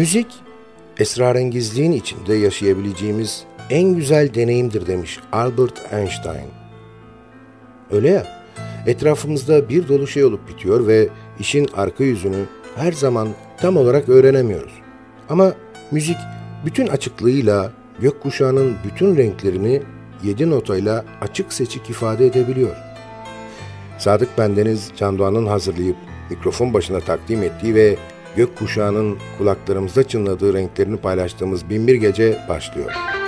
Müzik, esrarengizliğin içinde yaşayabileceğimiz en güzel deneyimdir demiş Albert Einstein. Öyle ya, etrafımızda bir dolu şey olup bitiyor ve işin arka yüzünü her zaman tam olarak öğrenemiyoruz. Ama müzik bütün açıklığıyla gökkuşağının bütün renklerini yedi notayla açık seçik ifade edebiliyor. Sadık Bendeniz Can Doğan'ın hazırlayıp mikrofon başına takdim ettiği ve gök kuşağının kulaklarımızda çınladığı renklerini paylaştığımız Binbir Gece başlıyor.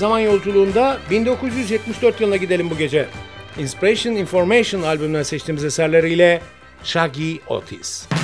Zaman yolculuğunda 1974 yılına gidelim bu gece. Inspiration Information albümünden seçtiğimiz eserleriyle Shaggy Otis.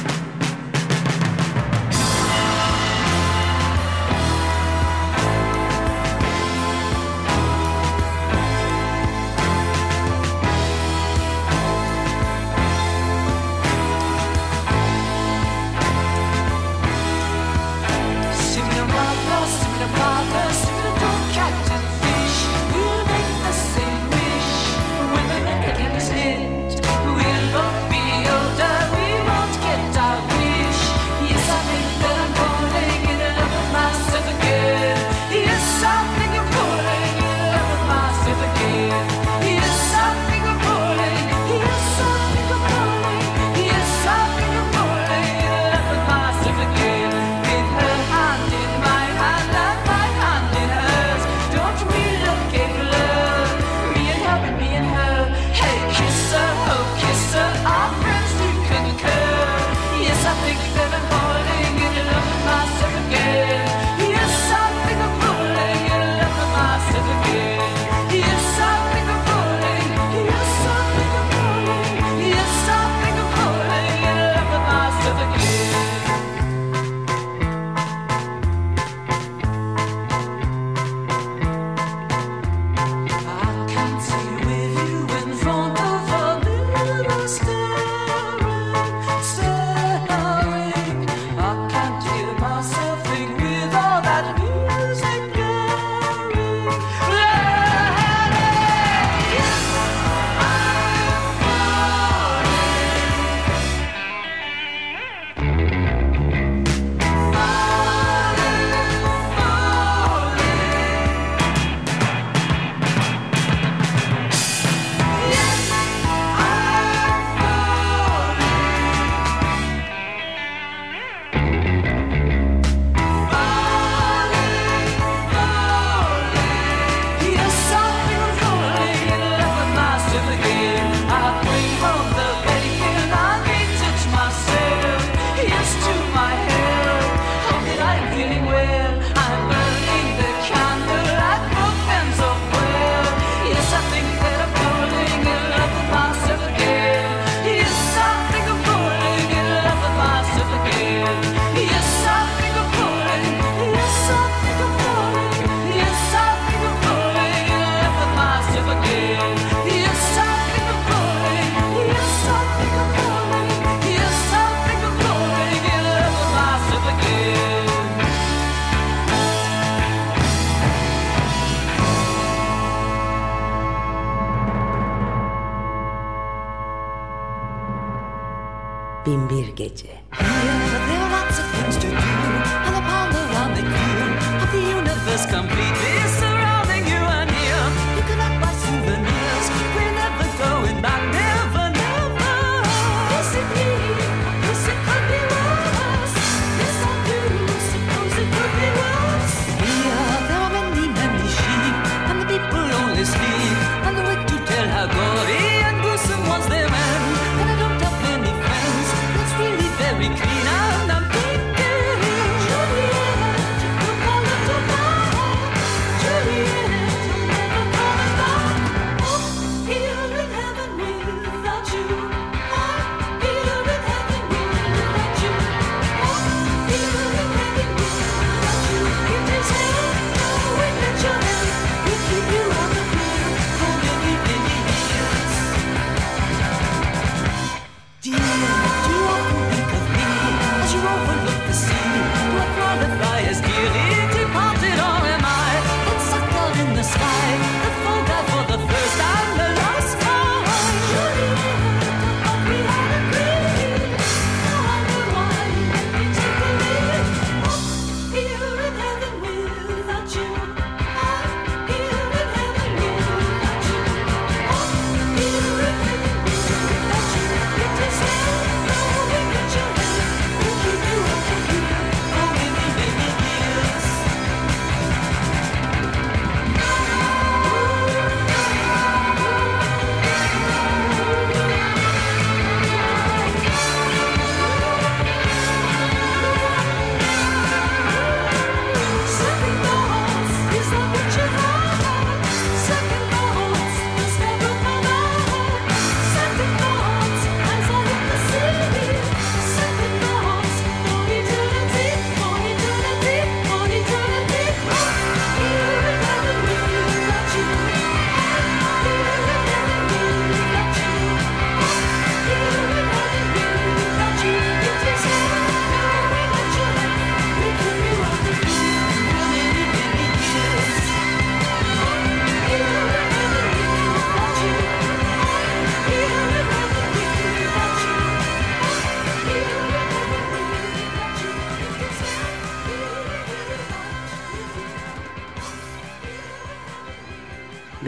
Bin Bir Gece.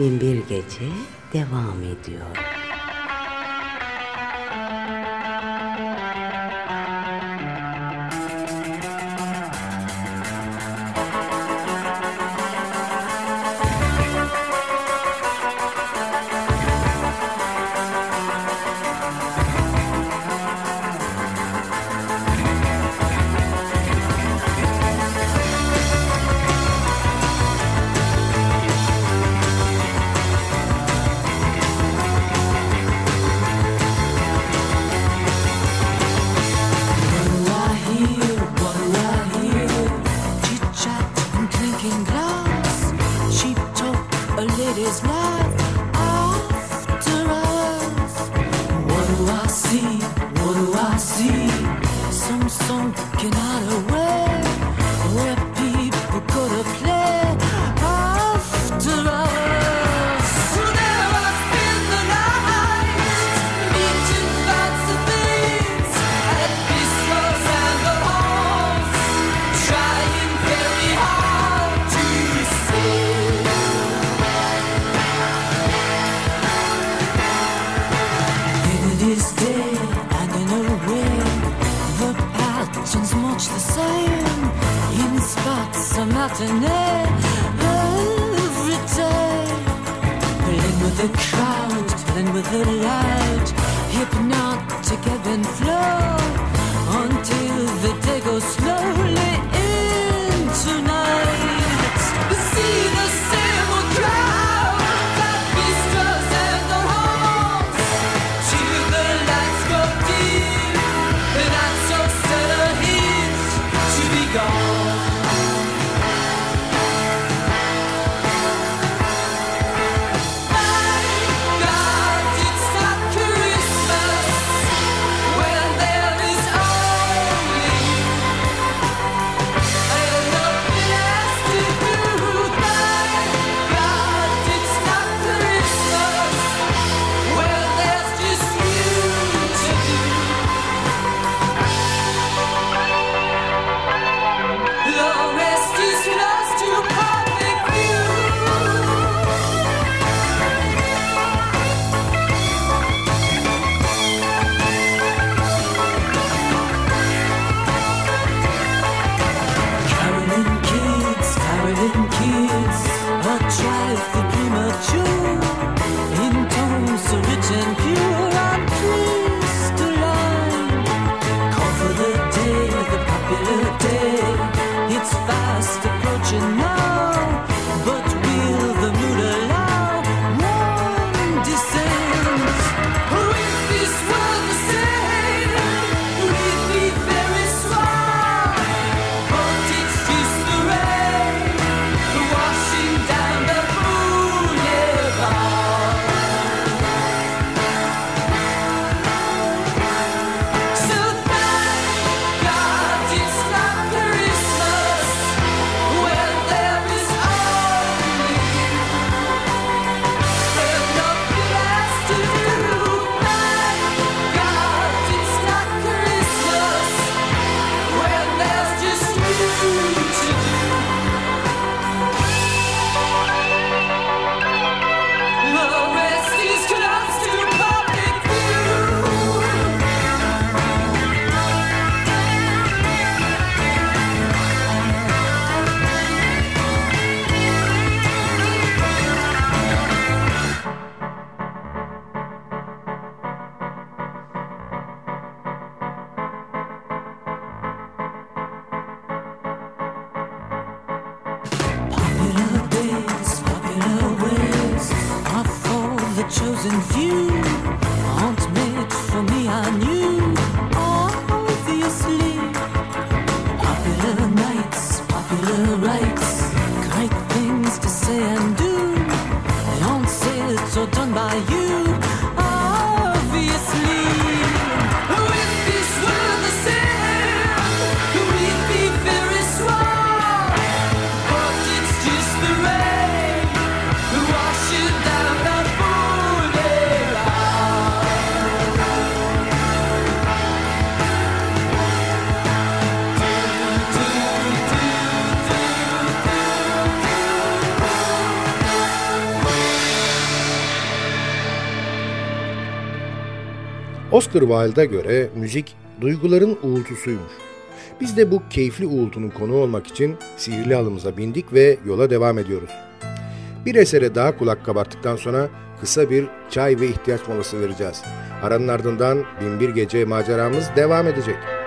Binbir Gece devam ediyor. Oscar Wilde'a göre müzik duyguların uğultusuymuş. Biz de bu keyifli uğultunun konu olmak için sihirli halımıza bindik ve yola devam ediyoruz. Bir esere daha kulak kabarttıktan sonra kısa bir çay ve ihtiyaç molası vereceğiz. Aranın ardından Binbir Gece maceramız devam edecek.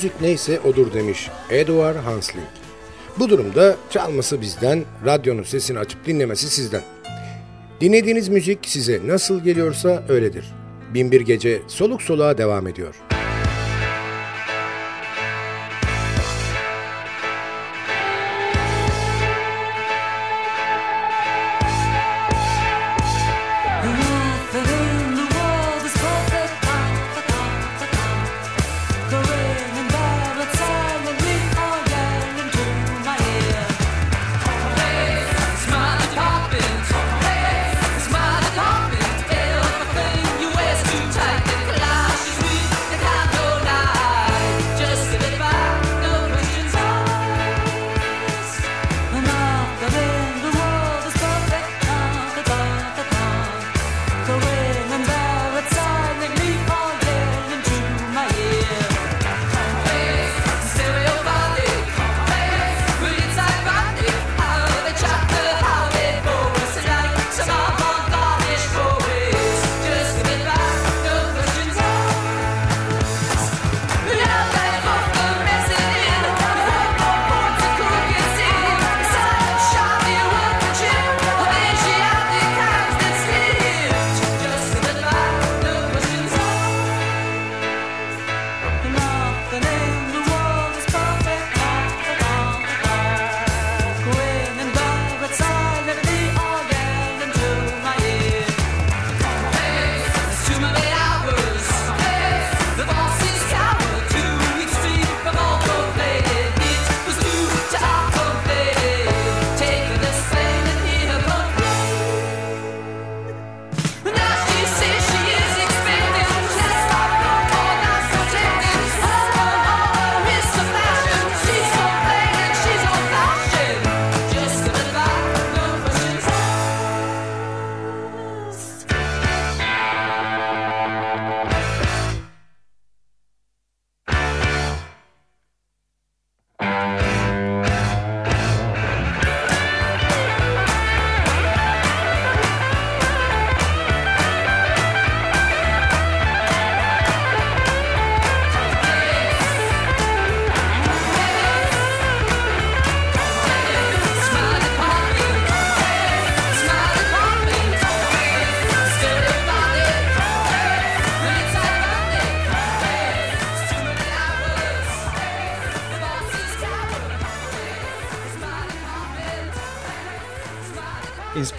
müzik neyse odur demiş Edward Hansling. Bu durumda çalması bizden, radyonun sesini açıp dinlemesi sizden. Dinlediğiniz müzik size nasıl geliyorsa öyledir. Binbir Gece soluk soluğa devam ediyor.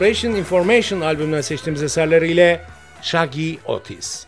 Operation Information albümünden seçtiğimiz eserleriyle Shaggy Otis.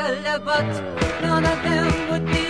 telephone, none of them would be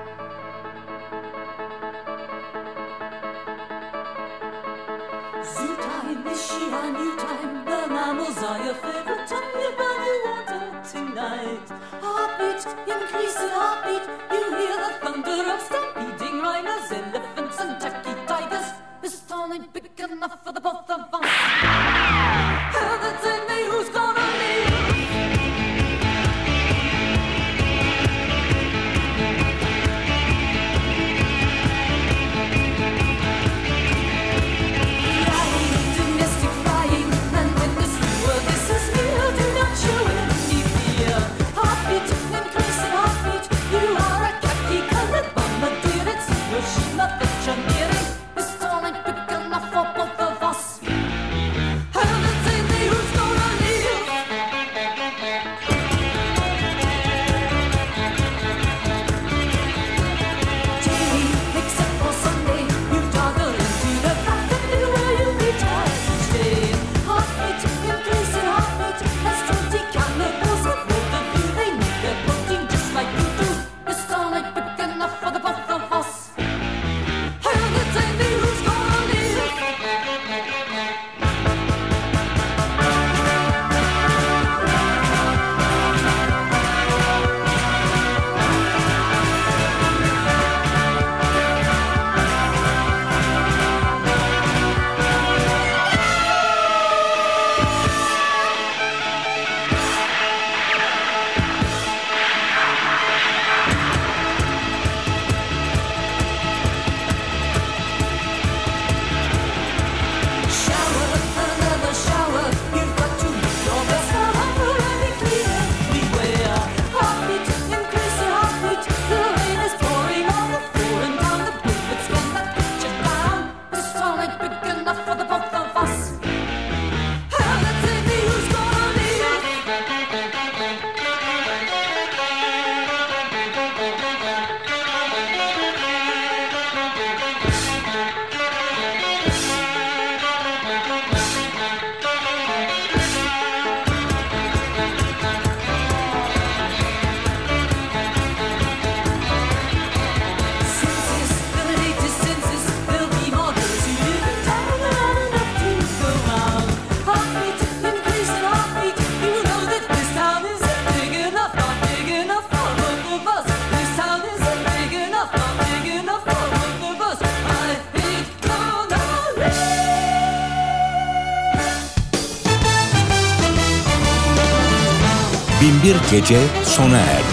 Gece sona erdi.